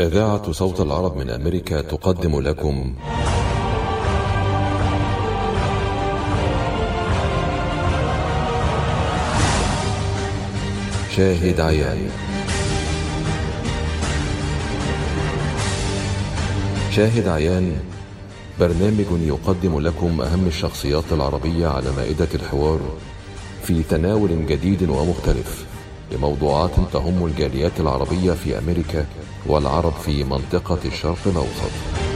إذاعة صوت العرب من أمريكا تقدم لكم. شاهد عيان. شاهد عيان برنامج يقدم لكم أهم الشخصيات العربية على مائدة الحوار في تناول جديد ومختلف لموضوعات تهم الجاليات العربية في أمريكا والعرب في منطقة الشرق الأوسط.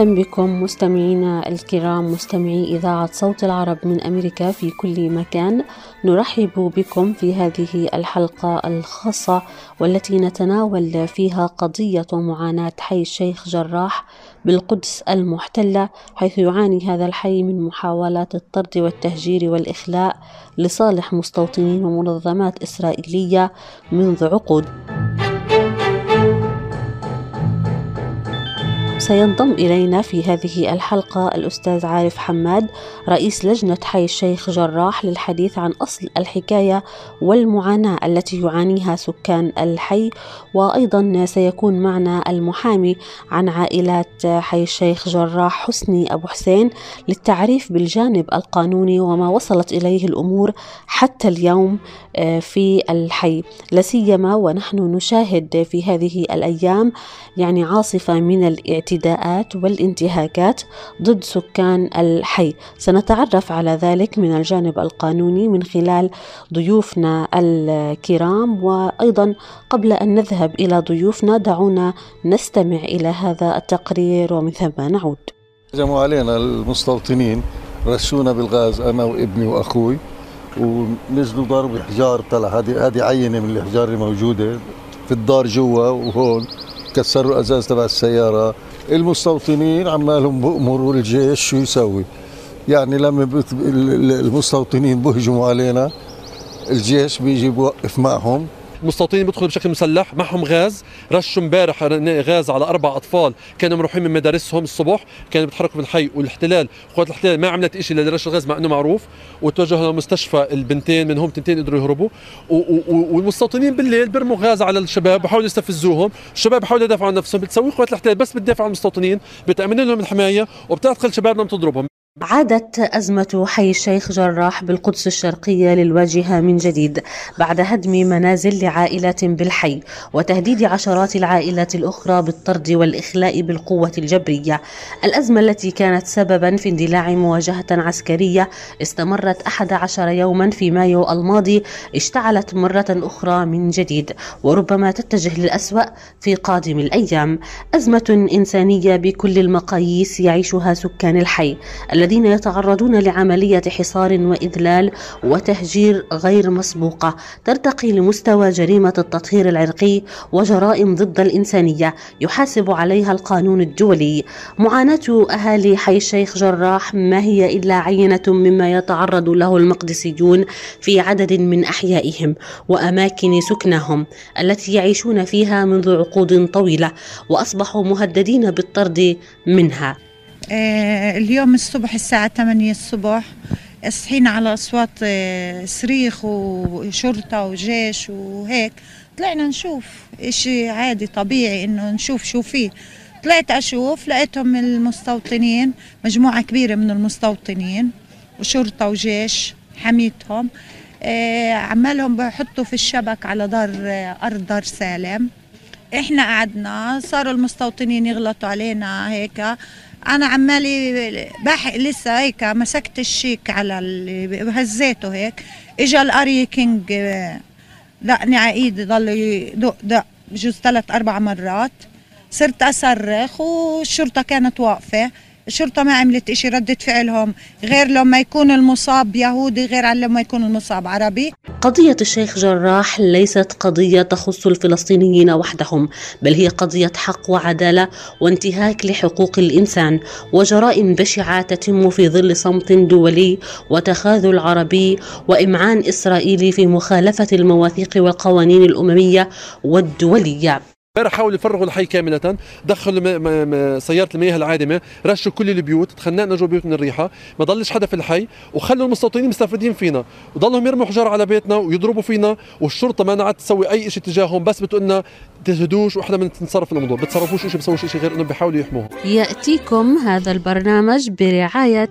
أهلا بكم مستمعينا الكرام مستمعي إذاعة صوت العرب من أمريكا في كل مكان. نرحب بكم في هذه الحلقة الخاصة والتي نتناول فيها قضية ومعاناة حي الشيخ جراح بالقدس المحتلة حيث يعاني هذا الحي من محاولات الطرد والتهجير والإخلاء لصالح مستوطنين ومنظمات إسرائيلية منذ عقود. سينضم إلينا في هذه الحلقة الأستاذ عارف حماد رئيس لجنة حي الشيخ جراح للحديث عن أصل الحكاية والمعاناة التي يعانيها سكان الحي. وأيضا سيكون معنا المحامي عن عائلات حي الشيخ جراح حسني أبو حسين للتعريف بالجانب القانوني وما وصلت إليه الأمور حتى اليوم في الحي. لسيما ونحن نشاهد في هذه الأيام يعني عاصفة من الاعتداءات والانتهاكات ضد سكان الحي. سنتعرف على ذلك من الجانب القانوني من خلال ضيوفنا الكرام وأيضا قبل أن نذهب إلى ضيوفنا دعونا نستمع إلى هذا التقرير. ومن ثم نعود. هجموا علينا المستوطنين رشونا بالغاز أنا وابني وأخوي ونزلوا ضرب حجار طلع هذه هذه عينة من الحجار الموجودة في الدار جوا وهون كسروا الأزاز تبع السيارة. المستوطنين عمالهم بأمروا الجيش شو يسوي؟ يعني لما المستوطنين بهجموا علينا الجيش بيجي بوقف معهم. المستوطنين بيدخلوا بشكل مسلح. معهم غاز. رشوا امبارح غاز على أربع أطفال. كانوا مروحين من مدارسهم الصبح. كانوا بيتحركوا في الحي والاحتلال. قوات الاحتلال ما عملت شيء لرش الغاز مع إنه معروف. وتوجهوا لمستشفى البنتين منهم تنتين قدروا يهربوا. والمستوطنين بالليل بيرموا غاز على الشباب بحاولوا يستفزوهم. الشباب بحاولوا يدافعوا عن نفسهم بتسوي قوات الاحتلال بس بتدافع عن المستوطنين بتأمن لهم الحماية وبتعتقل شبابنا بتضربهم عادت أزمة حي الشيخ جراح بالقدس الشرقية للواجهة من جديد بعد هدم منازل لعائلات بالحي وتهديد عشرات العائلات الأخرى بالطرد والإخلاء بالقوة الجبرية. الأزمة التي كانت سببا في اندلاع مواجهة عسكرية استمرت 11 يوما في مايو الماضي اشتعلت مرة أخرى من جديد وربما تتجه للأسوأ في قادم الأيام. أزمة إنسانية بكل المقاييس يعيشها سكان الحي. الذين يتعرضون لعملية حصار وإذلال وتهجير غير مسبوقة ترتقي لمستوى جريمة التطهير العرقي وجرائم ضد الإنسانية يحاسب عليها القانون الدولي. معاناة أهالي حي الشيخ جراح ما هي إلا عينة مما يتعرض له المقدسيون في عدد من أحيائهم وأماكن سكنهم التي يعيشون فيها منذ عقود طويلة وأصبحوا مهددين بالطرد منها. اليوم الصبح الساعة 8 الصبح صحينا على أصوات آه صريخ وشرطة وجيش وهيك. طلعنا نشوف إشي عادي طبيعي إنه نشوف شو فيه. طلعت أشوف لقيتهم المستوطنين مجموعة كبيرة من المستوطنين وشرطة وجيش حميتهم. آه عمالهم بحطوا في الشبك على دار أرض دار سالم. إحنا قعدنا صاروا المستوطنين يغلطوا علينا هيك. أنا عمالي باحق لسه هيك مسكت الشيك على اللي هزيته هيك. اجى الأري كينج دقني على ايدي ضل يدق دق بجوز ثلاث أربع مرات. صرت أصرخ والشرطه كانت واقفة. الشرطة ما عملت إشي ردة فعلهم. غير لما يكون المصاب يهودي غير عن لما يكون المصاب عربي. قضية الشيخ جراح ليست قضية تخص الفلسطينيين وحدهم بل هي قضية حق وعدالة وانتهاك لحقوق الإنسان وجرائم بشعة تتم في ظل صمت دولي وتخاذل عربي وإمعان إسرائيلي في مخالفة المواثيق والقوانين الأممية والدولية. امبارح حاولوا يفرغوا الحي كاملة. دخلوا سيارة المياه العادمة رشوا كل البيوت تخنقنا جوا بيوت من الريحة ما ضلش حدا في الحي وخلوا المستوطنين مستفردين فينا. وضلهم يرموا حجار على بيتنا ويضربوا فينا والشرطة ما نعت تسوي أي شيء تجاههم بس بتقول لنا تهدوش وإحنا بنتصرف الموضوع. بتصرفوش شيء بسووش شيء غير إنه بيحاولوا يحموهم. يأتيكم هذا البرنامج برعاية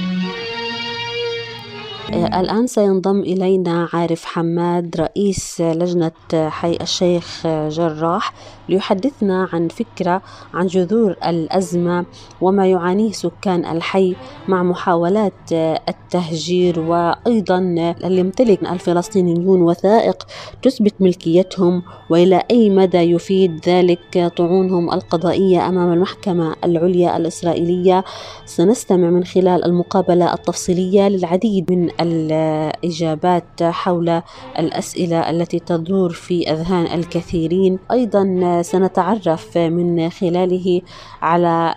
الآن سينضم إلينا عارف حماد رئيس لجنة حي الشيخ جراح ليحدثنا عن فكرة عن جذور الأزمة وما يعانيه سكان الحي مع محاولات التهجير وأيضا يمتلك الفلسطينيون وثائق تثبت ملكيتهم وإلى أي مدى يفيد ذلك طعونهم القضائية أمام المحكمة العليا الإسرائيلية؟ سنستمع من خلال المقابلة التفصيلية للعديد من الإجابات حول الأسئلة التي تدور في أذهان الكثيرين. أيضا سنتعرف من خلاله على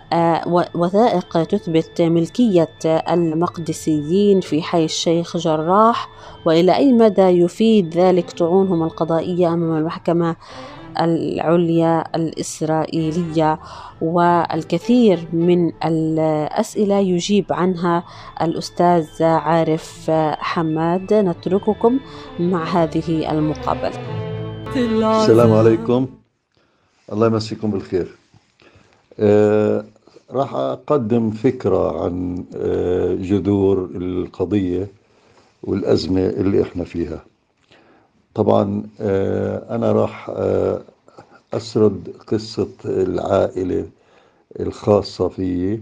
وثائق تثبت ملكية المقدسيين في حي الشيخ جراح وإلى أي مدى يفيد ذلك طعونهم القضائية أمام المحكمة؟ العليا الإسرائيلية والكثير من الأسئلة يجيب عنها الأستاذ عارف حماد. نترككم مع هذه المقابلة. السلام عليكم. الله يمسيكم بالخير. آه راح أقدم فكرة عن آه جذور القضية والأزمة اللي إحنا فيها. طبعا آه أنا راح آه أسرد قصة العائلة الخاصة فيي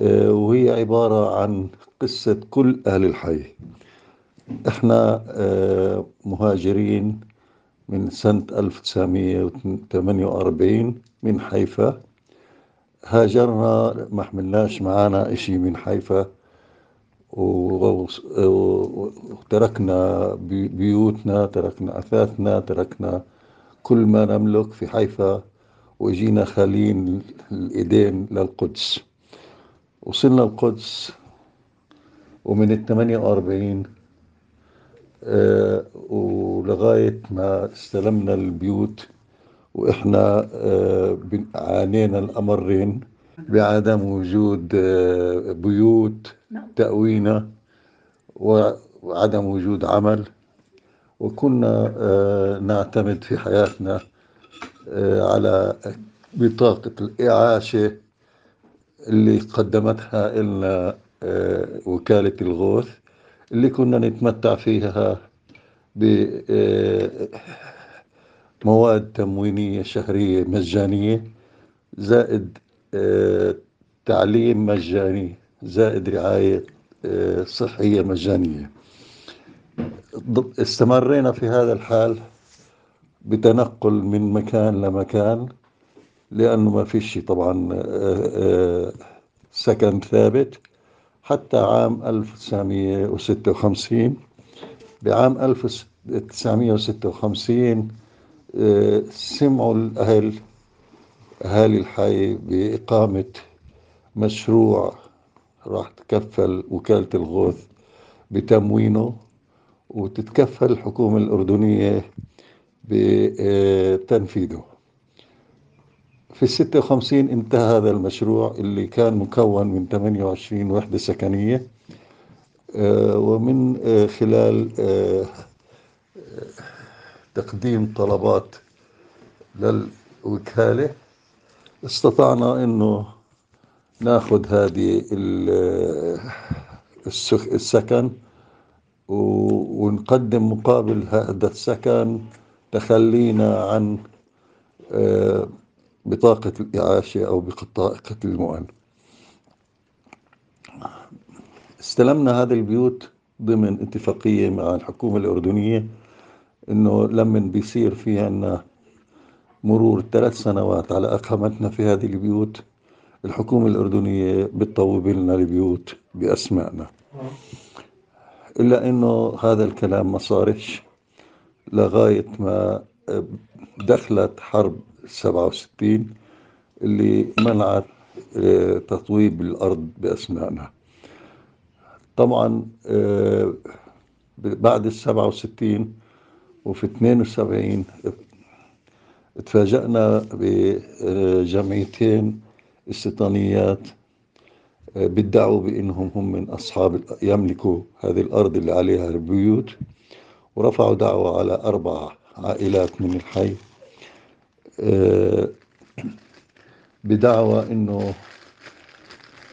آه وهي عبارة عن قصة كل أهل الحي. إحنا مهاجرين من سنة 1948 من حيفا. هاجرنا ما حملناش معانا إشي من حيفا. وتركنا بيوتنا تركنا أثاثنا تركنا كل ما نملك في حيفا وجينا خالين الإيدين للقدس. وصلنا القدس ومن ال 48 آه، ولغاية ما استلمنا البيوت وإحنا آه، عانينا الأمرين. بعدم وجود آه، بيوت تأوينا و- وعدم وجود عمل. وكنا آه، نعتمد في حياتنا آه، على بطاقة الإعاشة اللي قدمتها لنا وكالة الغوث اللي كنا نتمتع فيها بمواد تموينية شهرية مجانية زائد تعليم مجاني زائد رعاية آه، صحية مجانية. استمرينا في هذا الحال بتنقل من مكان لمكان لأنه ما فيش طبعا آه، آه، سكن ثابت. حتى عام 1956 بعام 1956 آه، سمعوا الأهل أهالي الحي بإقامة مشروع راح تكفل وكالة الغوث بتموينه وتتكفل الحكومة الأردنية بتنفيذه في الستة وخمسين انتهى هذا المشروع اللي كان مكون من 28 وحدة سكنية آه، ومن آه، خلال آه، آه، تقديم طلبات للوكالة. استطعنا إنه ناخذ هذه ال- السك- السكن ونقدم مقابل هذا السكن تخلينا عن آه، بطاقة الإعاشة أو بطاقة المؤن. استلمنا هذه البيوت ضمن اتفاقية مع الحكومة الأردنية إنه لما بيصير في عنا مرور ثلاث سنوات على أقامتنا في هذه البيوت الحكومة الأردنية بتطوب لنا البيوت بأسمائنا. إلا إنه هذا الكلام ما صارش لغاية ما دخلت حرب 67 اللي منعت آه، تطويب الأرض بأسمائنا. طبعا آه، بعد ال 67 وفي 72 تفاجأنا بجمعيتين استيطانيات آه، بيدعوا بأنهم هم من أصحاب يملكوا هذه الأرض اللي عليها البيوت ورفعوا دعوة على أربع عائلات من الحي آه، بدعوى أنه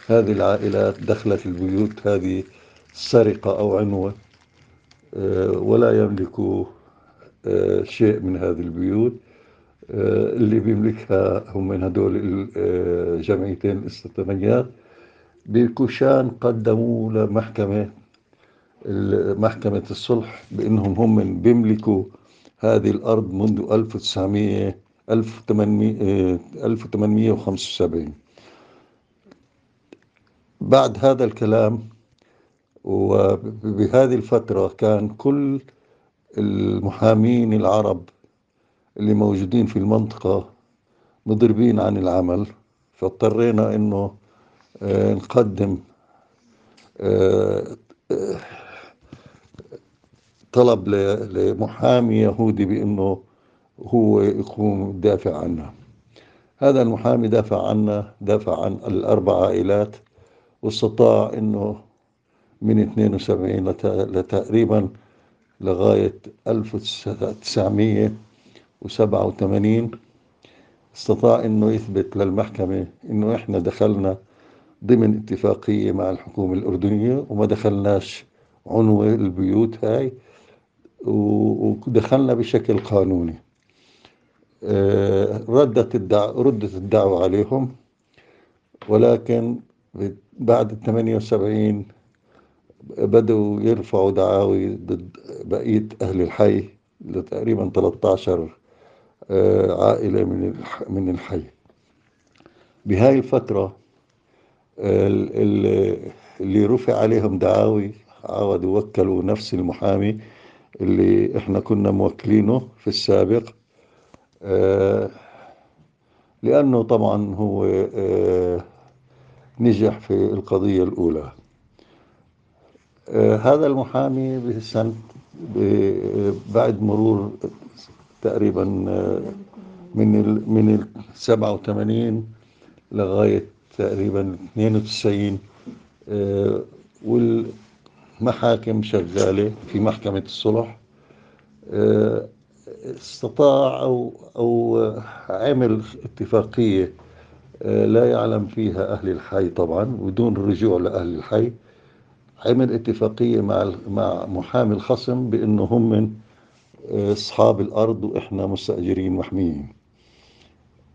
هذه العائلات دخلت البيوت هذه سرقة أو عنوة آه، ولا يملكوا شيء من هذه البيوت. اللي بيملكها هم من هدول الجمعيتين الاستيطانيات بكوشان قدموا لمحكمة محكمة الصلح بأنهم هم من بيملكوا هذه الأرض منذ 1900 1800 1875 بعد هذا الكلام وبهذه الفترة كان كل المحامين العرب اللي موجودين في المنطقة مضربين عن العمل فاضطرينا إنه آه، نقدم آه، طلب لمحامي يهودي بإنه هو يقوم يدافع عنا هذا المحامي دافع عنا دافع عن الأربع عائلات واستطاع إنه من 72 لت- لتقريبا لغاية 1987 استطاع إنه يثبت للمحكمة إنه إحنا دخلنا ضمن اتفاقية مع الحكومة الأردنية وما دخلناش عنوة البيوت هاي ودخلنا بشكل قانوني. آه، ردت الدعوة ردت الدعوة عليهم ولكن بعد ال 78 بدأوا يرفعوا دعاوي ضد بقية أهل الحي لتقريبا 13 آه، عائلة من من الحي. بهاي الفترة ال- ال- اللي رفع عليهم دعاوي عاودوا وكلوا نفس المحامي اللي إحنا كنا موكلينه في السابق. آه، لأنه طبعا هو آه، نجح في القضية الأولى. آه، هذا المحامي بعد مرور تقريبا آه، من ال من ال 87 لغاية تقريبا 92 آه، والمحاكم شغالة في محكمة الصلح آه، استطاع أو أو عمل اتفاقية آه، لا يعلم فيها أهل الحي طبعا بدون الرجوع لأهل الحي عمل اتفاقية مع مع محامي الخصم بأنه هم من أصحاب الأرض وإحنا مستأجرين محميين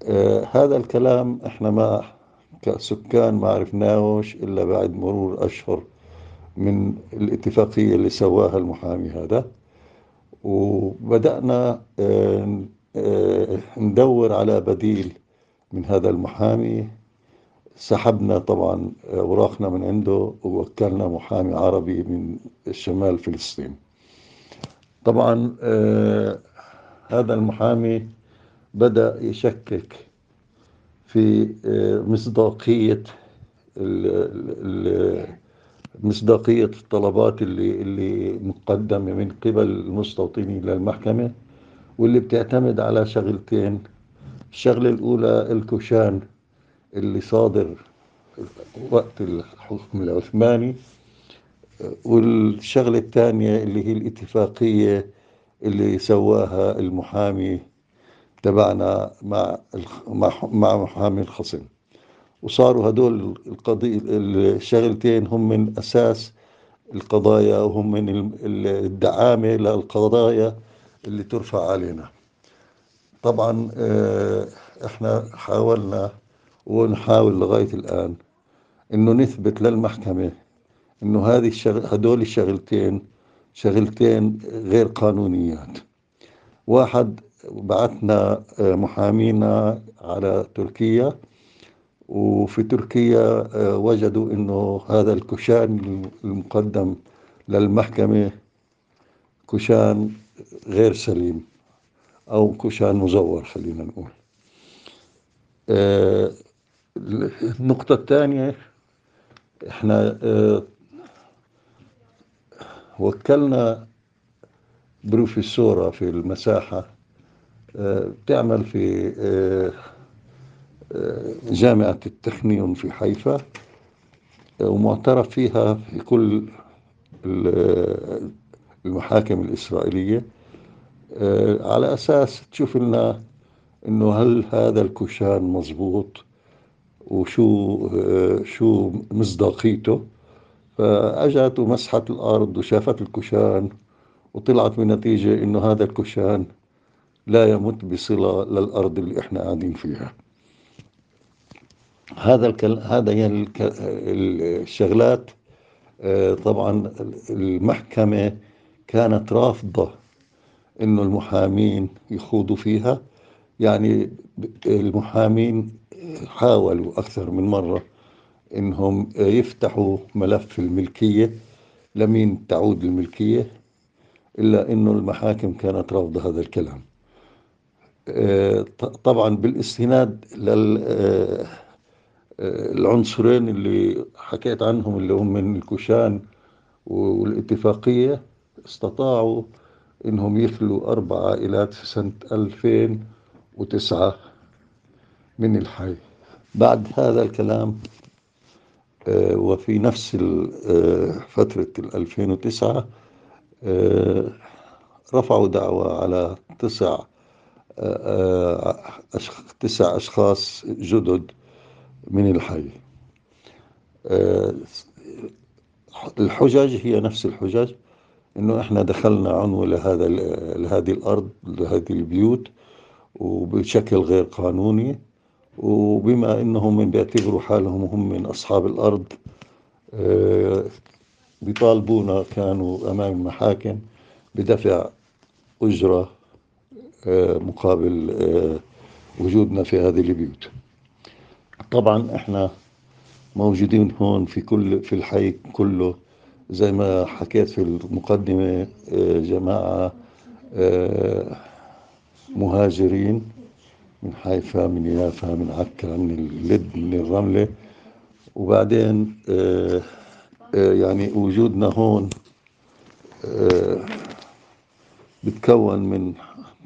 آه، هذا الكلام إحنا ما كسكان ما عرفناهوش إلا بعد مرور أشهر من الاتفاقية اللي سواها المحامي هذا. وبدأنا آه، آه، ندور على بديل من هذا المحامي. سحبنا طبعا أوراقنا من عنده ووكلنا محامي عربي من شمال فلسطين. طبعا آه، هذا المحامي بدأ يشكك في آه، مصداقية مصداقية الطلبات اللي اللي مقدمة من قبل المستوطنين للمحكمة واللي بتعتمد على شغلتين. الشغلة الأولى الكوشان اللي صادر وقت الحكم العثماني والشغلة الثانية اللي هي الاتفاقية اللي سواها المحامي تبعنا مع مع محامي الخصم. وصاروا هدول القضية الشغلتين هم من أساس القضايا وهم من ال- ال- الدعامة للقضايا اللي ترفع علينا. طبعا آه، إحنا حاولنا ونحاول لغاية الآن إنه نثبت للمحكمة إنه هذه الشغل هدول الشغلتين شغلتين غير قانونيات. واحد بعثنا آه، محامينا على تركيا وفي تركيا آه، وجدوا إنه هذا الكشان المقدم للمحكمة كشان غير سليم أو كشان مزور خلينا نقول. آه، النقطة الثانية إحنا وكلنا بروفيسورة في المساحة آه، بتعمل في آه، آه، جامعة التخنيون في حيفا ومعترف فيها في كل ال- المحاكم الإسرائيلية. على أساس تشوف لنا إنه هل هذا الكشان مزبوط وشو شو مصداقيته. فأجت ومسحت الأرض وشافت الكشان وطلعت بنتيجة إنه هذا الكشان لا يمت بصلة للأرض اللي إحنا قاعدين فيها. هذا الكل... هذا الك... الشغلات آه، طبعا المحكمة كانت رافضة إنه المحامين يخوضوا فيها. يعني المحامين حاولوا أكثر من مرة إنهم يفتحوا ملف الملكية لمين تعود الملكية إلا إنه المحاكم كانت رافضة هذا الكلام. آه، طبعا بالاستناد لل آه، العنصرين اللي حكيت عنهم اللي هم من الكوشان والاتفاقية استطاعوا إنهم يخلوا أربع عائلات في سنة 2009 من الحي. بعد هذا الكلام وفي نفس آه، فترة ال 2009 آه، رفعوا دعوى على تسع آه، تسع أشخاص جدد من الحي. آه، الحجج هي نفس الحجج إنه إحنا دخلنا عنوة لهذا لهذه الأرض لهذه البيوت وبشكل غير قانوني. وبما إنهم بيعتبروا حالهم هم من أصحاب الأرض آه، بيطالبونا كانوا أمام المحاكم بدفع أجرة آه، مقابل آه، وجودنا في هذه البيوت. طبعا إحنا موجودين هون في كل في الحي كله زي ما حكيت في المقدمة جماعة آه، مهاجرين. من حيفا من يافا من عكا من اللد من الرملة. وبعدين آه، آه، يعني وجودنا هون آه، بتكون من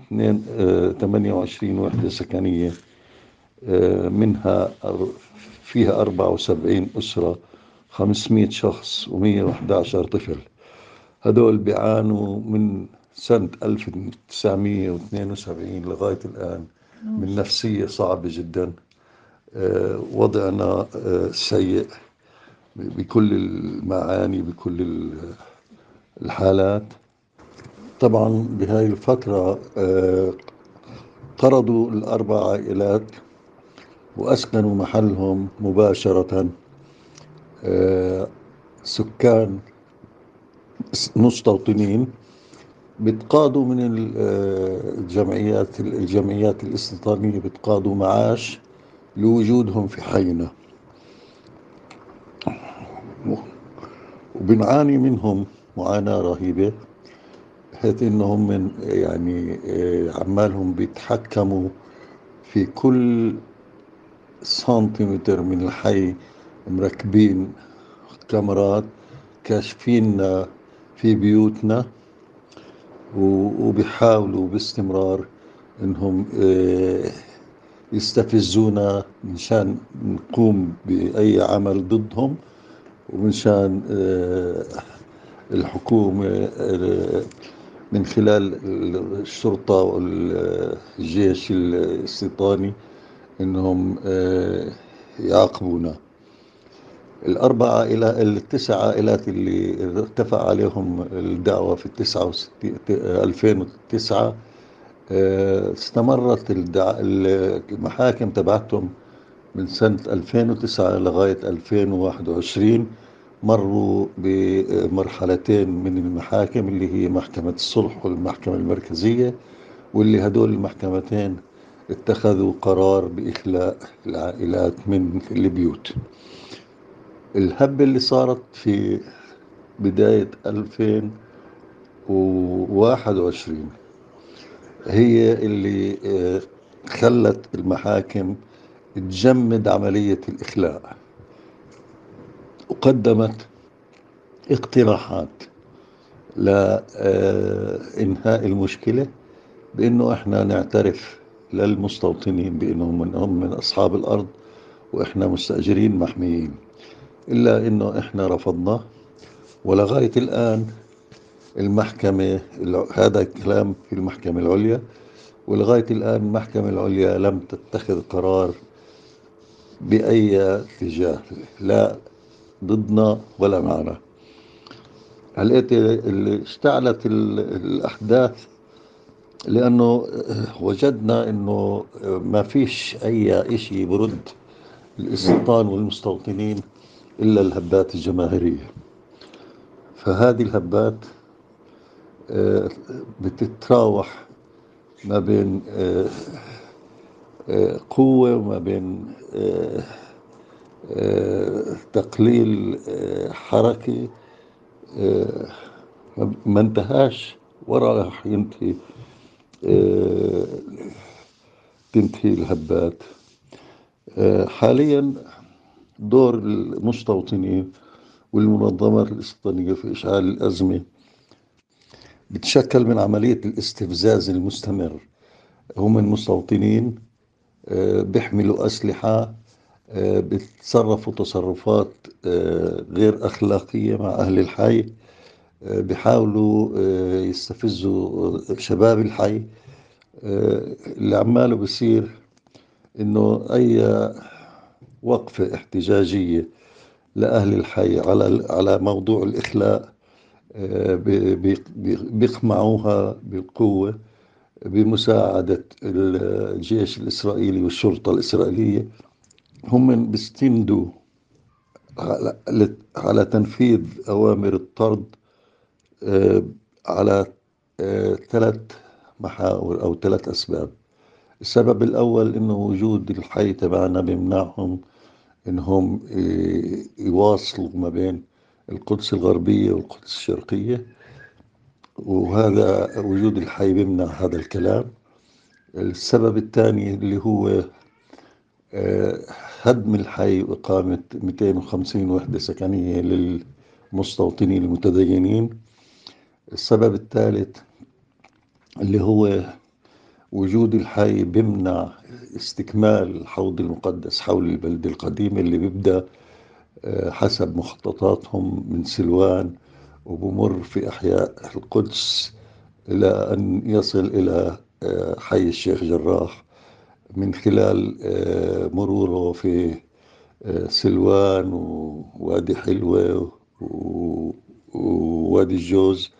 اثنين- آه، 28 وحدة سكنية منها فيها 74 أسرة 500 شخص و111 طفل. هدول بيعانوا من سنة 1972 لغاية الآن. من نفسية صعبة جدا. آه، وضعنا آه، سيء بكل المعاني بكل ال- الحالات. طبعا بهاي الفترة آه، طردوا الأربع عائلات وأسكنوا محلهم مباشرة. سكان مستوطنين. بتقاضوا من آه، الجمعيات الجمعيات الاستيطانية بتقاضوا معاش لوجودهم في حينا. وبنعاني منهم معاناة رهيبة بحيث إنهم من يعني آه، عمالهم بيتحكموا في كل سنتيمتر من الحي مركبين كاميرات كاشفين في بيوتنا. وبيحاولوا باستمرار إنهم آه، يستفزونا مشان نقوم بأي عمل ضدهم ومشان آه، الحكومة آه، من خلال الشرطة والجيش الاستيطاني إنهم يعاقبونا. الأربع عائلات التسع عائلات اللي ارتفع عليهم الدعوة في التسعة وستين 2009 آه، استمرت. المحاكم تبعتهم من سنة 2009 لغاية 2021 مروا بمرحلتين من المحاكم اللي هي محكمة الصلح والمحكمة المركزية واللي هدول المحكمتين اتخذوا قرار بإخلاء العائلات من البيوت الهبة اللي صارت في بداية 2021 هي اللي آه، خلت المحاكم تجمد عملية الإخلاء. وقدمت اقتراحات لإنهاء المشكلة بأنه إحنا نعترف للمستوطنين بأنهم من هم من أصحاب الأرض وإحنا مستأجرين محميين. إلا إنه إحنا رفضناه ولغاية الآن المحكمة هذا الكلام في المحكمة العليا. ولغاية الآن المحكمة العليا لم تتخذ قرار بأي اتجاه لا ضدنا ولا معنا. هلقيت اشتعلت ال- الأحداث؟ لأنه وجدنا أنه ما فيش أي إشي برد. الاستيطان والمستوطنين إلا الهبات الجماهيرية. فهذه الهبات آه، بتتراوح ما بين آه، آه، قوة وما بين تقليل حركة ما- انتهاش ورا راح ينتهي تنتهي الهبات. حاليا دور المستوطنين والمنظمات الاستيطانية في إشعال الأزمة. بتشكل من عملية الاستفزاز المستمر. هم المستوطنين آه، بيحملوا أسلحة آه، بيتصرفوا تصرفات آه، غير أخلاقية مع أهل الحي بيحاولوا يستفزوا شباب الحي. اللي عماله بصير إنه أي وقفة احتجاجية لأهل الحي على على موضوع الإخلاء آه، بي- بي- بي- بيقمعوها بالقوة بمساعدة الجيش الإسرائيلي والشرطة الإسرائيلية. هم بيستندوا على على تنفيذ أوامر الطرد آه، على آه، ثلاث محاور أو ثلاث أسباب. السبب الأول إنه وجود الحي تبعنا بيمنعهم إنهم ي- يواصلوا ما بين القدس الغربية والقدس الشرقية. وهذا وجود الحي بيمنع هذا الكلام. السبب الثاني اللي هو آه، هدم الحي وإقامة 250 وحدة سكنية للمستوطنين المتدينين. السبب الثالث اللي هو وجود الحي بيمنع استكمال الحوض المقدس حول البلدة القديمة اللي بيبدأ آه، حسب مخططاتهم من سلوان وبمر في أحياء القدس إلى أن يصل إلى آه، حي الشيخ جراح من خلال آه، مروره في سلوان ووادي حلوة ووادي الجوز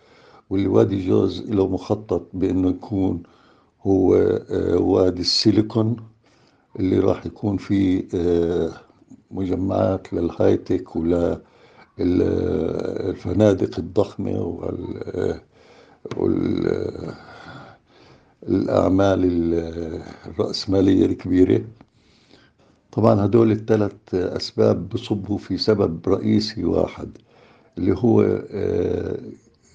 واللي وادي الجوز له مخطط بأنه يكون هو آه، وادي السيليكون اللي راح يكون فيه آه، مجمعات للهايتك وللفنادق الضخمة وال وال- الأعمال ال- الرأسمالية الكبيرة. طبعا هدول الثلاث أسباب بصبوا في سبب رئيسي واحد اللي هو آه،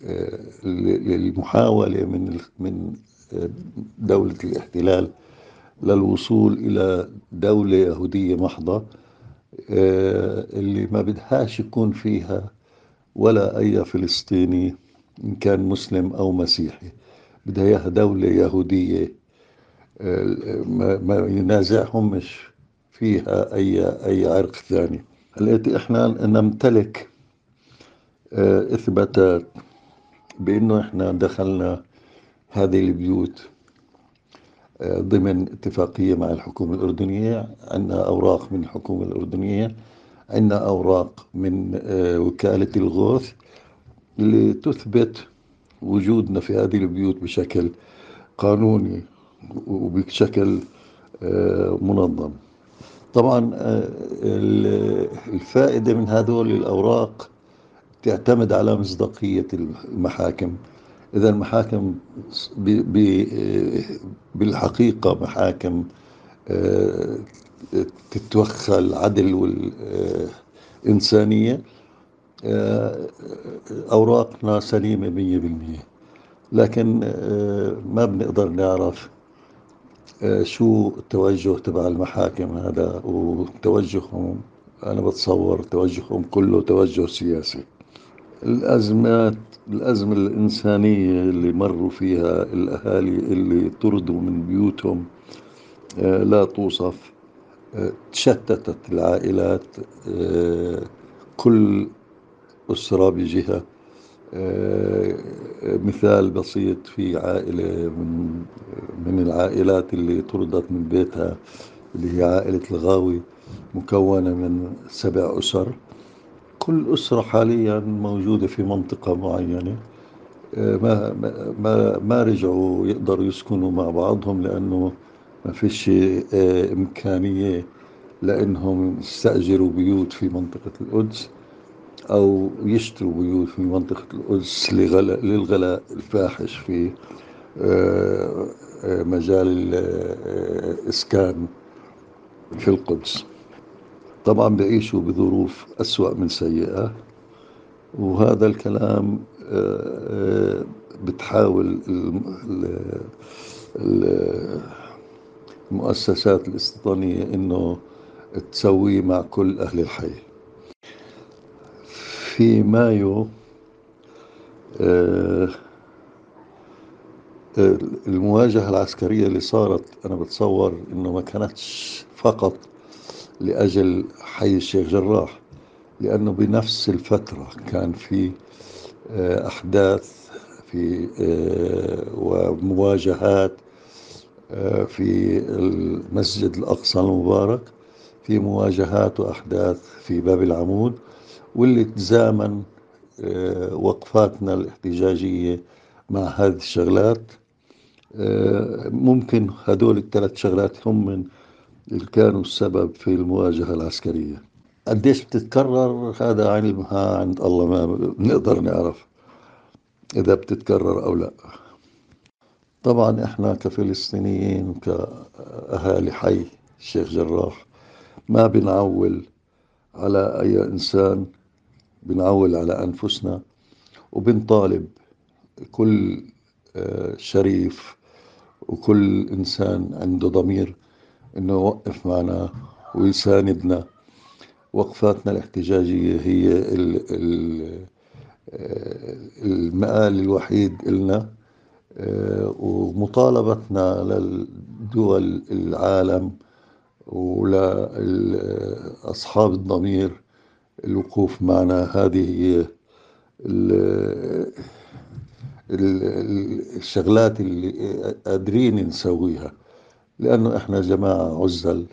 آه، المحاولة من من آه، دولة الاحتلال للوصول إلى دولة يهودية محضة آه، اللي ما بدهاش يكون فيها ولا أي فلسطيني إن كان مسلم أو مسيحي. بدها إياها دولة يهودية آه، ما ينازعهمش فيها أي أي عرق ثاني. لقيت إحنا نمتلك آه، إثباتات بأنه إحنا دخلنا هذه البيوت آه، ضمن اتفاقية مع الحكومة الأردنية عندنا أوراق من الحكومة الأردنية عندنا أوراق من آه، وكالة الغوث اللي تثبت وجودنا في هذه البيوت بشكل قانوني وبشكل آه، منظم. طبعا ال- الفائدة من هذول الأوراق تعتمد على مصداقية المحاكم. إذا المحاكم بالحقيقة محاكم آه، تتوخى العدل والإنسانية أوراقنا سليمة مية بالمية. لكن آه، ما بنقدر نعرف آه، شو التوجه تبع المحاكم هذا وتوجههم. أنا بتصور توجههم كله توجه سياسي. الأزمات الأزمة الإنسانية اللي مروا فيها الأهالي اللي طردوا من بيوتهم آه، لا توصف. آه، تشتتت العائلات آه، كل أسرة بجهة. مثال بسيط في عائلة من من العائلات اللي طردت من بيتها اللي هي عائلة الغاوي مكونة من سبع أسر. كل أسرة حاليا موجودة في منطقة معينة آه، ما ما ما- رجعوا يقدروا يسكنوا مع بعضهم لأنه ما فيش آه، إمكانية لأنهم يستأجروا بيوت في منطقة القدس أو يشتروا بيوت في منطقة القدس لغلاء للغلاء الفاحش في آه، مجال الإسكان في القدس. طبعا بيعيشوا بظروف أسوأ من سيئة وهذا الكلام آه، آه، بتحاول الم- ال- ال- المؤسسات الاستيطانية إنه تسويه مع كل أهل الحي. في مايو آه، المواجهة العسكرية اللي صارت أنا بتصور إنه ما كانتش فقط لأجل حي الشيخ جراح لأنه بنفس الفترة كان في آه، أحداث في آه، ومواجهات آه، في المسجد الأقصى المبارك في مواجهات وأحداث في باب العمود واللي تزامن وقفاتنا الاحتجاجية مع هذه الشغلات. ممكن هدول الثلاث شغلات هم من اللي كانوا السبب في المواجهة العسكرية. قديش بتتكرر؟ هذا علمها عند الله ما بنقدر نعرف إذا بتتكرر أو لا. طبعا إحنا كفلسطينيين كأهالي حي الشيخ جراح ما بنعول على أي إنسان بنعول على أنفسنا وبنطالب كل آه، شريف وكل إنسان عنده ضمير إنه يوقف معنا ويساندنا وقفاتنا الاحتجاجية هي ال ال المآل الوحيد إلنا. ومطالبتنا للدول العالم ولأصحاب الضمير الوقوف معنا. هذه هي الشغلات اللي قادرين نسويها. لأنه إحنا جماعة عزل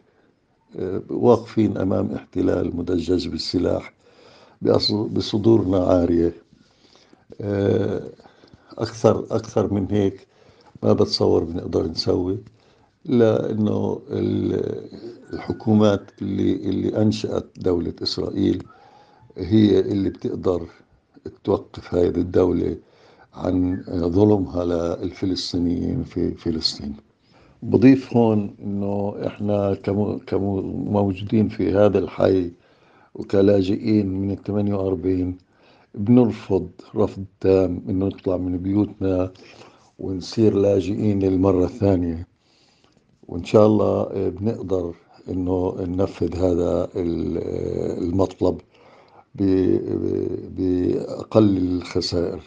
واقفين أمام احتلال مدجج بالسلاح بصدورنا عارية. أكثر أكثر من هيك ما بتصور بنقدر نسوي لأنه الحكومات اللي اللي أنشأت دولة إسرائيل هي اللي بتقدر توقف هذه الدولة عن ظلمها للفلسطينيين في فلسطين. بضيف هون إنه إحنا كموجودين في هذا الحي وكلاجئين من ال 48 بنرفض رفض تام إنه نطلع من بيوتنا ونصير لاجئين للمرة الثانية. وإن شاء الله بنقدر إنه ننفذ هذا المطلب بأقل الخسائر.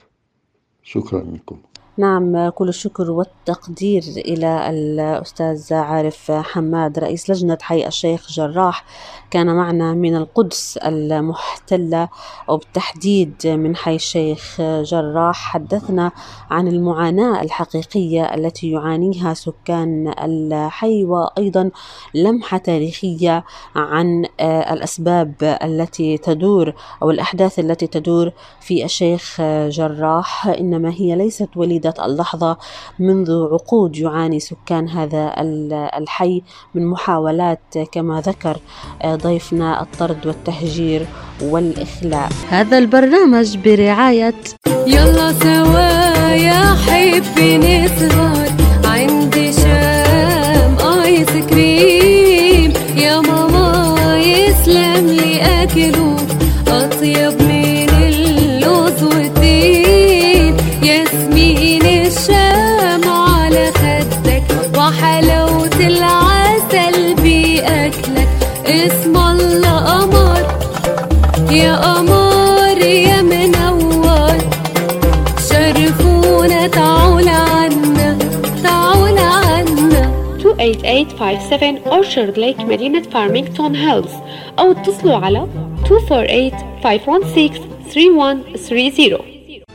شكرا لكم. نعم كل الشكر والتقدير إلى الأستاذ عارف حماد رئيس لجنة حي الشيخ جراح. كان معنا من القدس المحتلة وبالتحديد من حي الشيخ جراح. حدثنا عن المعاناة الحقيقية التي يعانيها سكان الحي وأيضا لمحة تاريخية عن الأسباب التي تدور أو الأحداث التي تدور في الشيخ جراح. إنما هي ليست وليدة اللحظة منذ عقود يعاني سكان هذا الحي من محاولات كما ذكر ضيفنا الطرد والتهجير والإخلاء. هذا البرنامج برعاية يلا سوا يا حبي نسهر. عندي شام آيس كريم. يا ماما يسلم لي أكله أطيب 8857 Orchard Lake مدينة فارمينغتون هيلز أو اتصلوا على 248 516 3130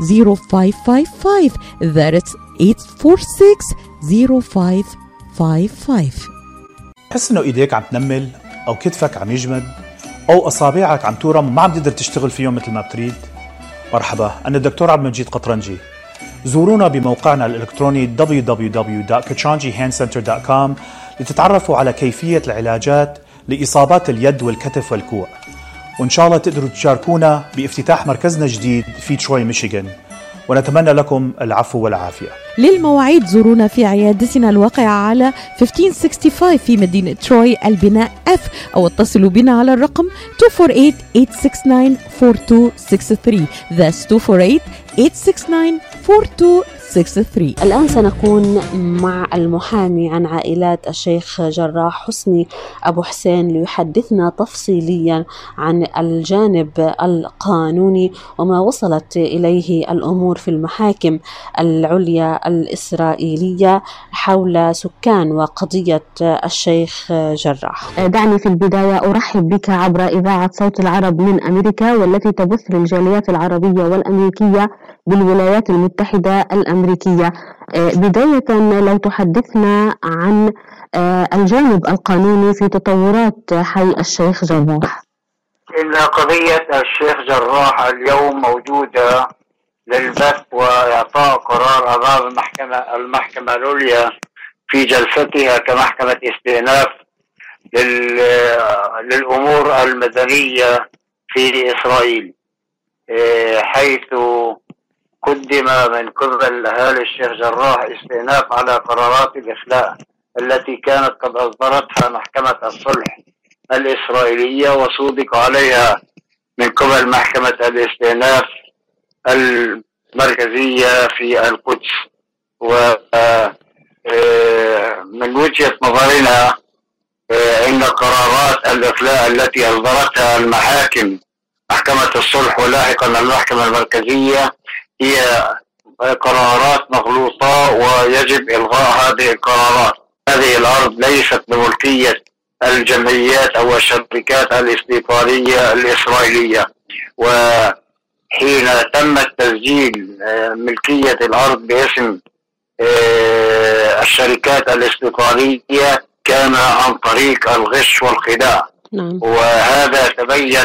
0555 that's 846 0555 تحس إنه إيديك عم تنمل أو كتفك عم يجمد أو أصابعك عم تورم وما عم تقدر تشتغل فيهم مثل ما بتريد. مرحبا أنا الدكتور عبد المجيد قطرنجي. زورونا بموقعنا الإلكتروني www.kachanjihandcenter.com لتتعرفوا على كيفية العلاجات لإصابات اليد والكتف والكوع. وإن شاء الله تقدروا تشاركونا بافتتاح مركزنا الجديد في تروي ميشيغان. ونتمنى لكم العفو والعافية. للمواعيد زورونا في عيادتنا الواقعة على 1565 في مدينة تروي البناء F أو اتصلوا بنا على الرقم 248-869-4263 That's 248-869-4263 63 الآن سنكون مع المحامي عن عائلات الشيخ جراح حسني أبو حسين ليحدثنا تفصيليا عن الجانب القانوني وما وصلت إليه الأمور في المحاكم العليا الإسرائيلية حول سكان وقضية الشيخ جراح. دعني في البداية أرحب بك عبر إذاعة صوت العرب من أمريكا والتي تبث للجاليات العربية والأمريكية بالولايات المتحدة الأمريكية. آه، بداية لو تحدثنا عن آه، الجانب القانوني في تطورات حي الشيخ جراح. إن قضية الشيخ جراح اليوم موجودة للبث وإعطاء قرار أمام المحكمة المحكمة العليا في جلستها كمحكمة استئناف لل- للأمور المدنية في إسرائيل إيه، حيث قدم من قبل أهالي الشيخ جراح استئناف على قرارات الإخلاء التي كانت قد أصدرتها محكمة الصلح الإسرائيلية وصودق عليها من قبل محكمة الاستئناف المركزية في القدس. و آه، من وجهة نظرنا آه، إن قرارات الإخلاء التي أصدرتها المحاكم محكمة الصلح ولاحقا المحكمة المركزية هي قرارات مغلوطة ويجب إلغاء هذه القرارات. هذه الأرض ليست بملكية الجمعيات أو الشركات الاستيطانية الإسرائيلية. وحين تم التسجيل آه، ملكية الأرض باسم آه، الشركات الاستيطانية كان عن طريق الغش والخداع. نعم. وهذا تبين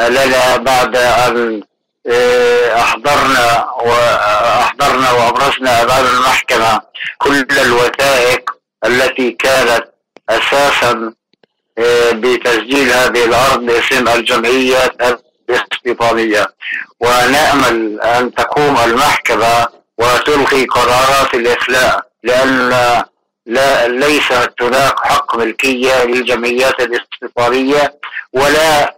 لنا بعد أن آه، أحضرنا وأحضرنا وأبرزنا أمام المحكمة. كل الوثائق التي كانت أساسا آه، بتسجيل هذه الأرض باسم الجمعية الاستيطانية ونأمل أن تقوم المحكمة وتلغي قرارات الإخلاء لأن لا ليس هناك حق ملكية للجمعيات الاستيطانية ولا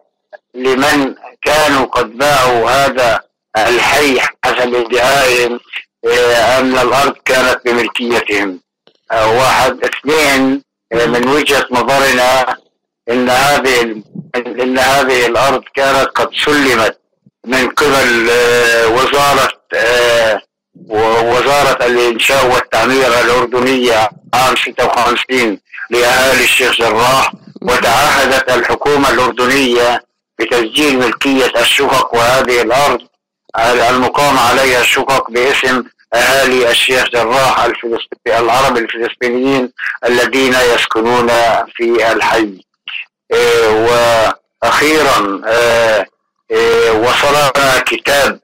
لمن كانوا قد باعوا هذا الحي حسب ادعائهم آه، أن الأرض كانت بملكيتهم؟ واحد اثنين آه، من وجهة نظرنا إن هذه إن هذه الأرض كانت قد سلمت من قبل وزارة آه، ووزارة الإنشاء والتعمير الأردنية عام 56 لأهالي الشيخ جراح وتعهدت الحكومة الأردنية بتسجيل ملكية الشقق وهذه الأرض. المقام عليها الشقق باسم أهالي الشيخ جراح الفلسطيني العرب الفلسطينيين الذين يسكنون في الحي. إيه، وأخيرا آه، إيه، وصلنا كتاب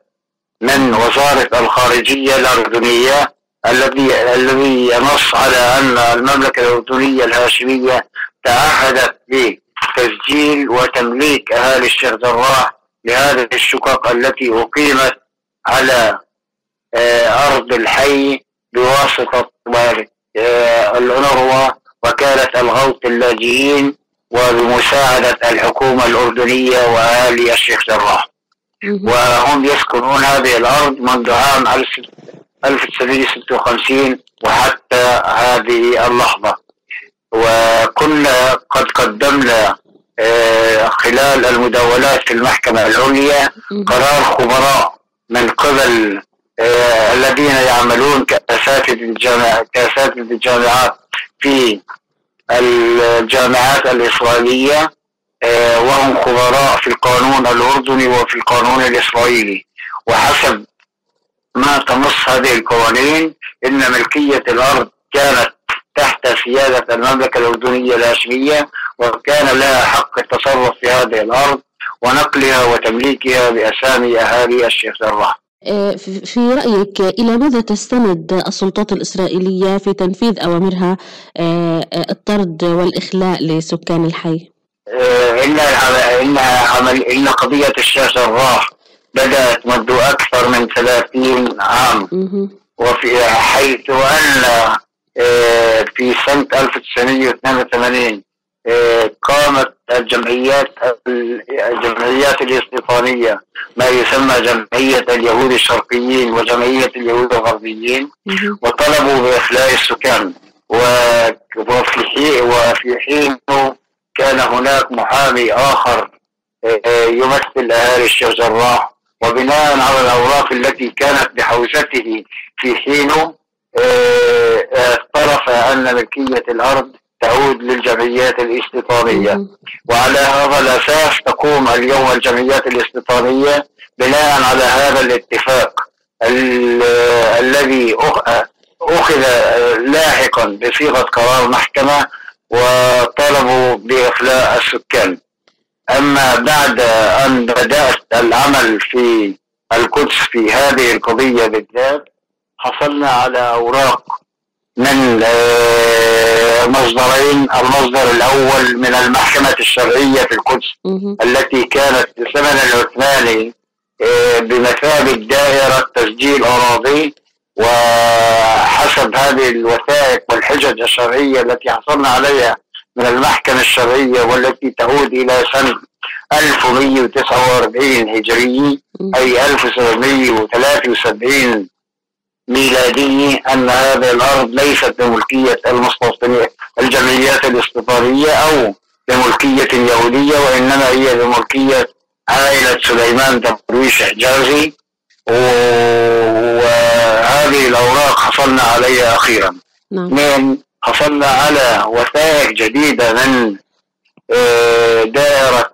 من وزارة الخارجية الأردنية الذي الذي ينص على أن المملكة الأردنية الهاشمية تعهدت بتسجيل وتمليك أهالي الشيخ جراح لهذه الشقق التي أقيمت على آه، أرض الحي بواسطة آه، الأنروا وكالة الغوث اللاجئين وبمساعدة الحكومة الأردنية وأهالي الشيخ جراح وهم يسكنون هذه الأرض منذ عام 1956 وحتى هذه اللحظة. وكنا قد قدمنا خلال المداولات في المحكمة العليا قرار خبراء من قبل آه، الذين يعملون كأساتذة الجامعة كأساتذة الجامعات في الجامعات الإسرائيلية آه، وهم خبراء في القانون الأردني وفي القانون الإسرائيلي. وحسب ما تنص هذه القوانين إن ملكية الأرض كانت تحت سيادة المملكة الأردنية الهاشمية وكان لها حق التصرف في هذه الأرض ونقلها وتمليكها بأسامي أهالي الشيخ جراح. آه، في رأيك إلى ماذا تستند السلطات الإسرائيلية في تنفيذ أوامرها آه، الطرد والإخلاء لسكان الحي؟ آه، إن إن عمل إن قضية الشيخ جراح بدأت منذ أكثر من 30 عام. وفي حيث أن في سنة 1982 آه، قامت الجمعيات الجمعيات الاستيطانية ما يسمى جمعية اليهود الشرقيين وجمعية اليهود الغربيين وطلبوا بإخلاء السكان. وفي حين وفي حين كان هناك محامي آخر آه، يمثل أهالي الشيخ جراح. وبناء على الأوراق التي كانت بحوزته في حينه آه، اعترف أن ملكية الأرض تعود للجمعيات الاستيطانية. وعلى هذا الأساس تقوم اليوم الجمعيات الاستيطانية بناء على هذا الاتفاق ال- الذي أخ- أخذ لاحقا بصيغة قرار محكمة وطلبوا بإخلاء السكان. أما بعد أن بدأت العمل في القدس في هذه القضية بالذات حصلنا على أوراق من مصدرين المصدر الأول من المحكمة الشرعية في القدس التي كانت في الزمن العثماني آه، بمثابة دائرة تسجيل أراضي وحسب هذه الوثائق والحجج الشرعية التي حصلنا عليها من المحكمة الشرعية والتي تعود إلى سنة 1149 هجري أي 1773 ميلادي أن هذه الأرض ليست بملكية المستوطنين الجمعيات الاستيطانية أو بملكية يهودية وإنما هي بملكية عائلة سليمان درويش حجازي وهذه الأوراق حصلنا عليها أخيرا. اثنين حصلنا على وثائق جديدة من آه، دائرة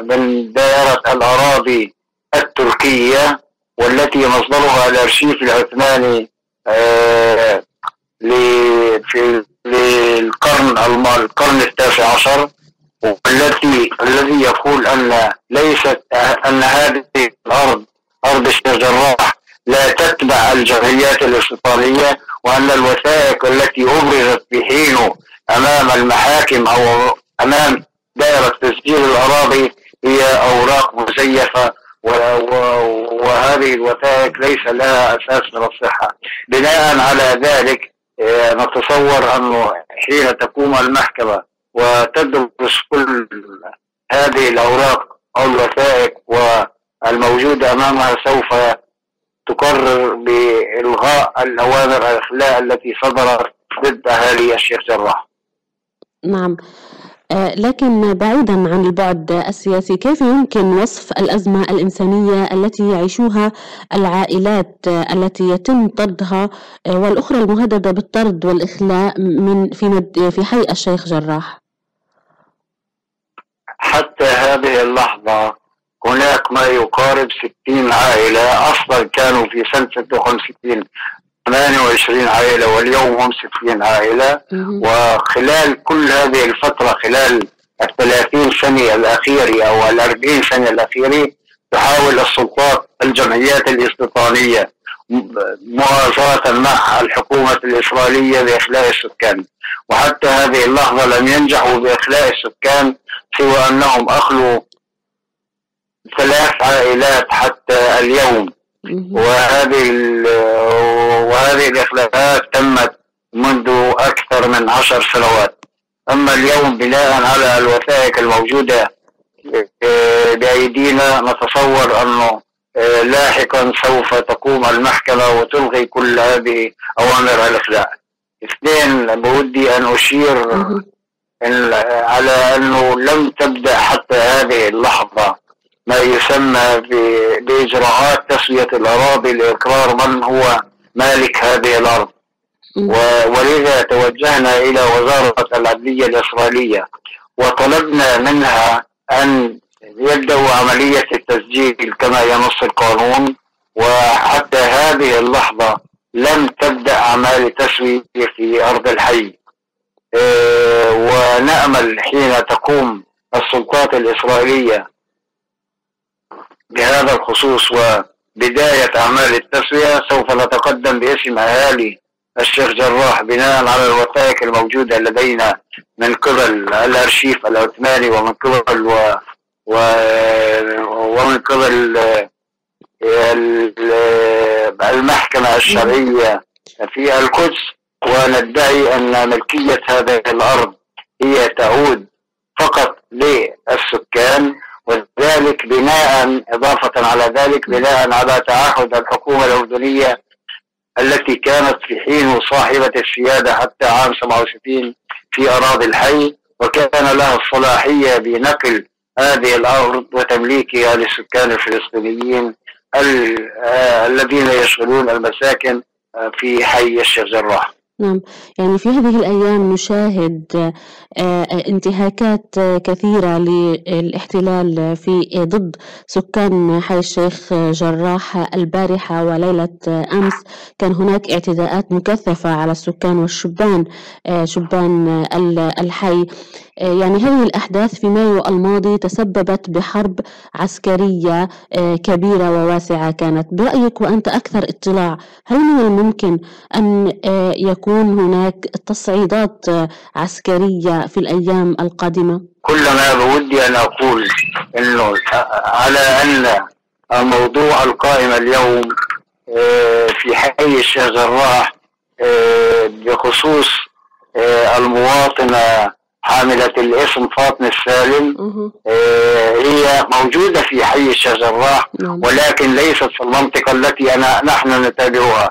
من دائرة الأراضي التركية. والتي مصدرها الأرشيف العثماني آه، في للقرن الم- القرن التاسع عشر والتي الذي يقول أن ليست أن هذه الأرض أرض الشيخ جراح لا تتبع الجمعيات الاستيطانية وأن الوثائق التي أبرزت بحينه أمام المحاكم أو أمام دائرة تسجيل الأراضي هي و- و- وهذه الوثائق ليس لها أساس من الصحة. بناء على ذلك آه، نتصور أنه حين تقوم المحكمة وتدرس كل هذه الأوراق أو الوثائق والموجودة أمامها سوف تقرر بإلغاء الأوامر الإخلاء التي صدرت ضد أهالي الشيخ جراح. نعم. لكن بعيدا عن البعد السياسي كيف يمكن وصف الأزمة الإنسانية التي يعيشوها العائلات آه، التي يتم طردها؟ آه، والأخرى المهددة بالطرد والإخلاء من في في حي الشيخ جراح. حتى هذه اللحظة هناك ما يقارب 60 عائلة أصلا كانوا في سنة 56 28 عائلة واليوم هم 60 عائلة. وخلال كل هذه الفترة خلال الثلاثين سنة الأخيرة أو الأربعين سنة الأخيرة تحاول السلطات الجمعيات الاستيطانية مؤازرة مع الحكومة الإسرائيلية بإخلاء السكان. وحتى هذه اللحظة لم ينجحوا بإخلاء السكان سوى أنهم أخلوا ثلاث عائلات حتى اليوم. وهذه وهذه الإخلاءات تمت منذ أكثر من عشر سنوات. أما اليوم بناء على الوثائق الموجودة آه، بأيدينا نتصور أنه آه، لاحقا سوف تقوم المحكمة وتلغي كل هذه أوامر الإخلاء اثنين بودي أن أشير على أنه لم تبدأ حتى هذه اللحظة. ما يسمى بإجراءات تسوية الأراضي لإقرار من هو مالك هذه الأرض. ولذا توجهنا إلى وزارة العدلية الإسرائيلية وطلبنا منها أن يبدأوا عملية التسجيل كما ينص القانون وحتى هذه اللحظة لم تبدأ أعمال التسوية في أرض الحي. آه، ونأمل حين تقوم السلطات الإسرائيلية بهذا الخصوص وبداية أعمال التسوية سوف نتقدم باسم أهالي الشيخ جراح بناء على الوثائق الموجودة لدينا من قبل الأرشيف العثماني ومن قبل و و ومن قبل ال- المحكمة الشرعية في القدس. وندعي أن ملكية هذه الأرض هي تعود فقط للسكان. وذلك بناء إضافة على ذلك بناء على تعهد الحكومة الأردنية التي كانت في حين صاحبة السيادة حتى عام 67 في أراضي الحي وكان لها الصلاحية بنقل هذه الأرض وتمليكها للسكان الفلسطينيين ال- آه، الذين يشغلون المساكن آه، في حي الشيخ جراح. نعم. يعني في هذه الأيام نشاهد آه، آه، انتهاكات آه، كثيرة للاحتلال في ضد سكان حي الشيخ جراح البارحة وليلة أمس. كان هناك اعتداءات مكثفة على السكان والشبان آه، شبان ال- الحي. يعني هذه الأحداث في مايو الماضي تسببت بحرب عسكرية آه، كبيرة وواسعة كانت برأيك وأنت أكثر اطلاع هل من الممكن أن آه، يكون هناك تصعيدات آه، عسكرية في الأيام القادمة؟ كل ما بودي أن أقول أنه على أن الموضوع القائم اليوم آه، في حي الشيخ جراح آه، بخصوص آه، المواطنة حاملة الاسم فاطمة السالم آه، هي موجودة في حي الشيخ جراح ولكن ليست في المنطقة التي أنا نحن نتابعها.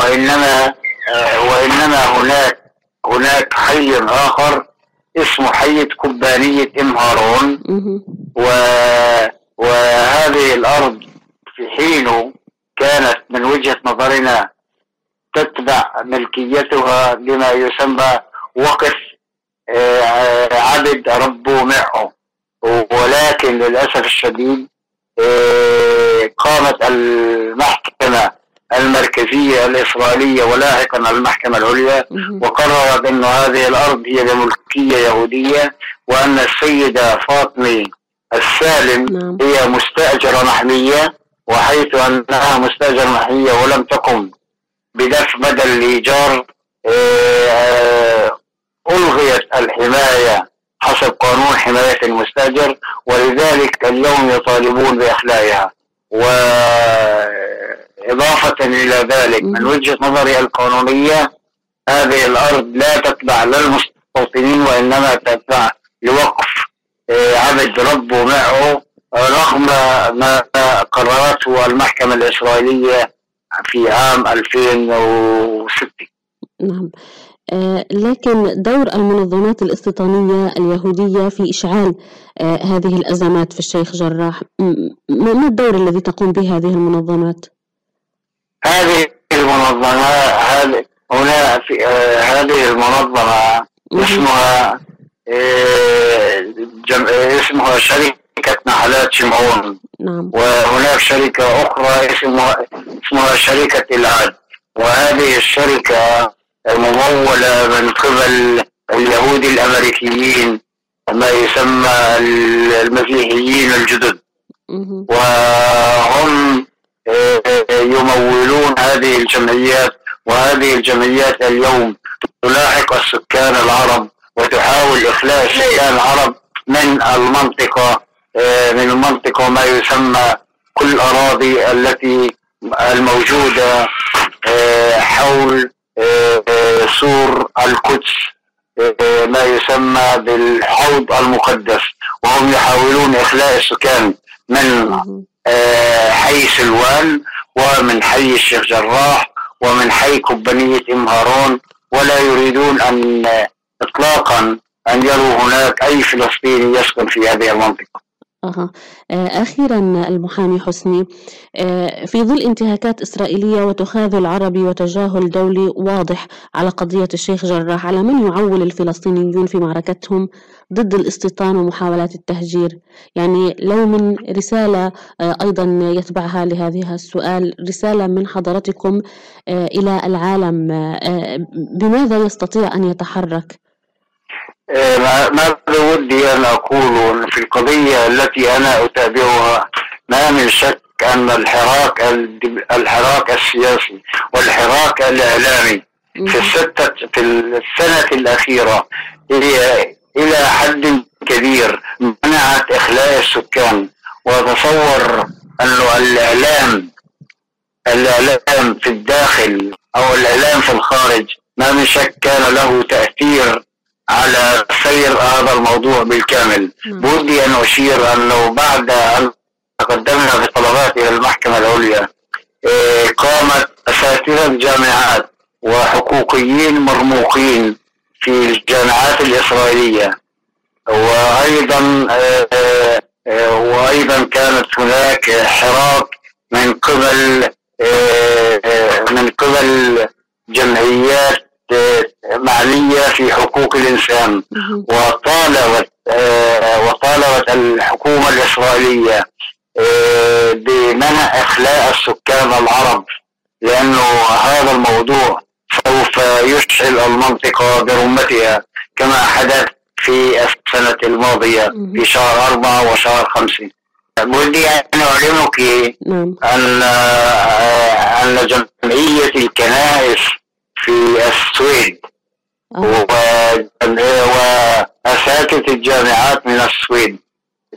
وإنما آه، وإنما هناك هناك حي آخر اسمه حي كبانية إم هارون. و... وهذه الأرض في حينه كانت من وجهة نظرنا تتبع ملكيتها لما يسمى وقف عبد ربه معه. ولكن للأسف الشديد آه، قامت المحكمة المركزية الإسرائيلية ولاحقا المحكمة العليا وقررت أن هذه الأرض هي لملكية يهودية وأن السيدة فاطمة السالم هي مستأجرة محلية وحيث أنها مستأجرة محلية ولم تقم بدفع بدل الإيجار آه، آه، ألغيت الحماية حسب قانون حماية المستأجر ولذلك اليوم يطالبون بإخلاءها وإضافة إلى ذلك من وجهة نظري القانونية هذه الأرض لا تتبع للمستوطنين وإنما تتبع لوقف آه، عبد ربه معه رغم ما قررته المحكمة الإسرائيلية في عام 2006 نعم. لكن دور المنظمات الاستيطانية اليهودية في إشعال آه، هذه الأزمات في الشيخ جراح ما الدور الذي تقوم به هذه المنظمات؟ هذه المنظمة هذه هنا في آه هذه المنظمة اسمها آه جم... آه، اسمها شركة نحلات شمعون. نعم. وهناك شركة أخرى اسمها اسمها شركة العاد وهذه الشركة ممولة من قبل اليهود الأمريكيين ما يسمى المسيحيين الجدد. وهم آه، يمولون هذه الجمعيات وهذه الجمعيات اليوم تلاحق السكان العرب وتحاول إخلاء السكان العرب من المنطقة آه، من المنطقة ما يسمى كل الأراضي التي الموجودة آه، حول سور القدس آه، ما يسمى بالحوض المقدس. وهم يحاولون إخلاء السكان من آه، حي سلوان ومن حي الشيخ جراح ومن حي كبانية إم هارون. ولا يريدون أن إطلاقا أن يروا هناك أي فلسطيني يسكن في هذه المنطقة. أها آه، أخيرا المحامي حسني آه، في ظل انتهاكات إسرائيلية وتخاذل عربي وتجاهل دولي واضح على قضية الشيخ جراح على من يعول الفلسطينيون في معركتهم ضد الاستيطان ومحاولات التهجير يعني لو من رسالة آه، أيضا يتبعها لهذه السؤال رسالة من حضرتكم آه، إلى العالم بماذا يستطيع أن يتحرك؟ ما- ماذا ودي أن أقول في القضية التي أنا أتابعها ما من شك أن الحراك الحراك السياسي والحراك الإعلامي في الستة في السنة الأخيرة هي إلى حد كبير منعت إخلاء السكان وتصور أنه الإعلام الإعلام في الداخل أو الإعلام في الخارج ما من شك كان له تأثير على سير هذا الموضوع بالكامل. بودي أن أشير أنه بعد أن تقدمنا بطلبات إلى المحكمة العليا آه، قامت أساتذة الجامعات وحقوقيين مرموقين في الجامعات الإسرائيلية. وأيضا آه، آه، وأيضا كانت هناك حراك من قبل من قبل جمعيات معنية في حقوق الإنسان. وطالبت آه، وطالبت الحكومة الإسرائيلية آه، بمنع إخلاء السكان العرب لأنه هذا الموضوع سوف يشعل المنطقة برمتها كما حدث في السنة الماضية في شهر أربعة وشهر خمسة. ودي أن أعلمك أن آه، أن جمعية الكنائس في السويد. و- وأساتذة الجامعات من السويد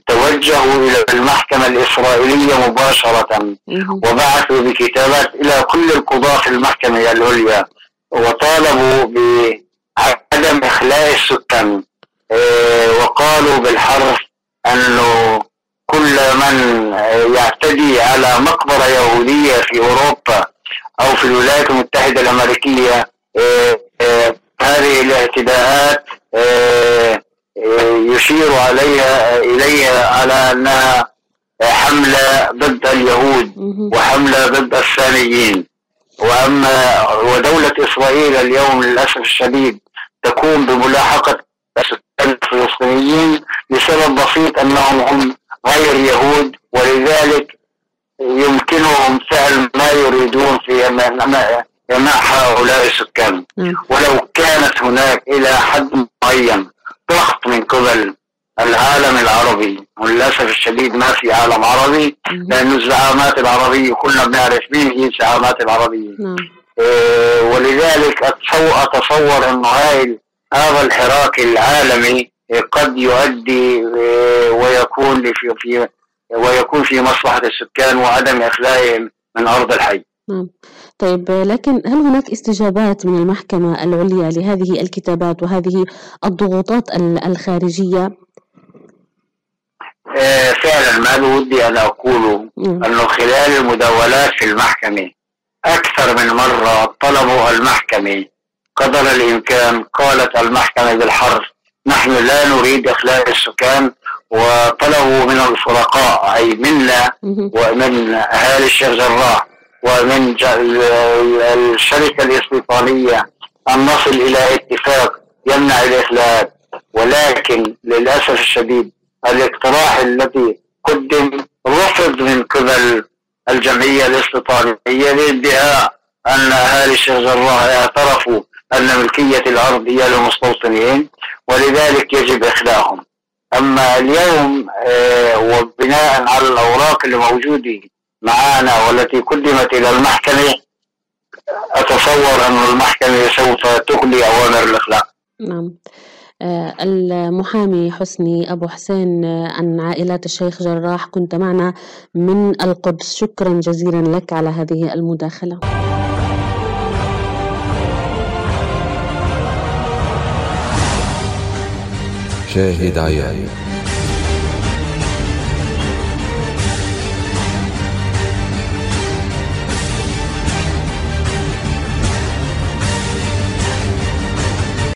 توجهوا إلى المحكمة الإسرائيلية مباشرة وبعثوا بكتابات إلى كل القضاة في المحكمة العليا وطالبوا بعدم إخلاء السكان. آه، وقالوا بالحرف أنه كل من آه، يعتدي على مقبرة يهودية في أوروبا أو في الولايات المتحدة الأمريكية آه، آه، هذه الاعتداءات آه، يشير عليها إليها على أنها حملة ضد اليهود وحملة ضد الثانيين. وأما ودولة إسرائيل اليوم للأسف الشديد تقوم بملاحقة الفلسطينيين لسبب بسيط أنهم هم غير يهود ولذلك يمكنهم فعل ما يريدون في جماع هؤلاء السكان. ولو كانت هناك إلى حد معين ضغط من قبل العالم العربي وللأسف الشديد ما في عالم عربي لأن الزعامات العربية كلنا بنعرف مين هي الزعامات العربية. إيه، ولذلك أتصور, أنه هاي هذا الحراك العالمي قد يؤدي إيه، ويكون في في ويكون في مصلحة السكان وعدم إخلائهم من أرض الحي. نعم طيب لكن هل هناك استجابات من المحكمة العليا لهذه الكتابات وهذه الضغوطات ال- الخارجية؟ آه، فعلا ما بودي أن أقوله أنه خلال المداولات في المحكمة أكثر من مرة طلبوا المحكمة قدر الإمكان قالت المحكمة بالحرف نحن لا نريد إخلاء السكان وطلبوا من الفرقاء أي منا ومن أهالي الشيخ جراح ومن الشركة الاستيطانية أن نصل إلى اتفاق يمنع الإخلاء. ولكن للأسف الشديد الاقتراح الذي قدم رفض من قبل الجمعية الاستيطانية لادعاء أن أهالي الشيخ جراح اعترفوا أن ملكية الأرض هي للمستوطنين ولذلك يجب إخلاءهم. أما اليوم آه، وبناء على الأوراق اللي موجودة معنا والتي قدمت إلى المحكمة أتصور أن المحكمة سوف تغلي أوامر الإخلاء. نعم. آه، المحامي حسني أبو حسين آه، عن عائلات الشيخ جراح كنت معنا من القدس. شكرا جزيلا لك على هذه المداخلة. شاهد عيان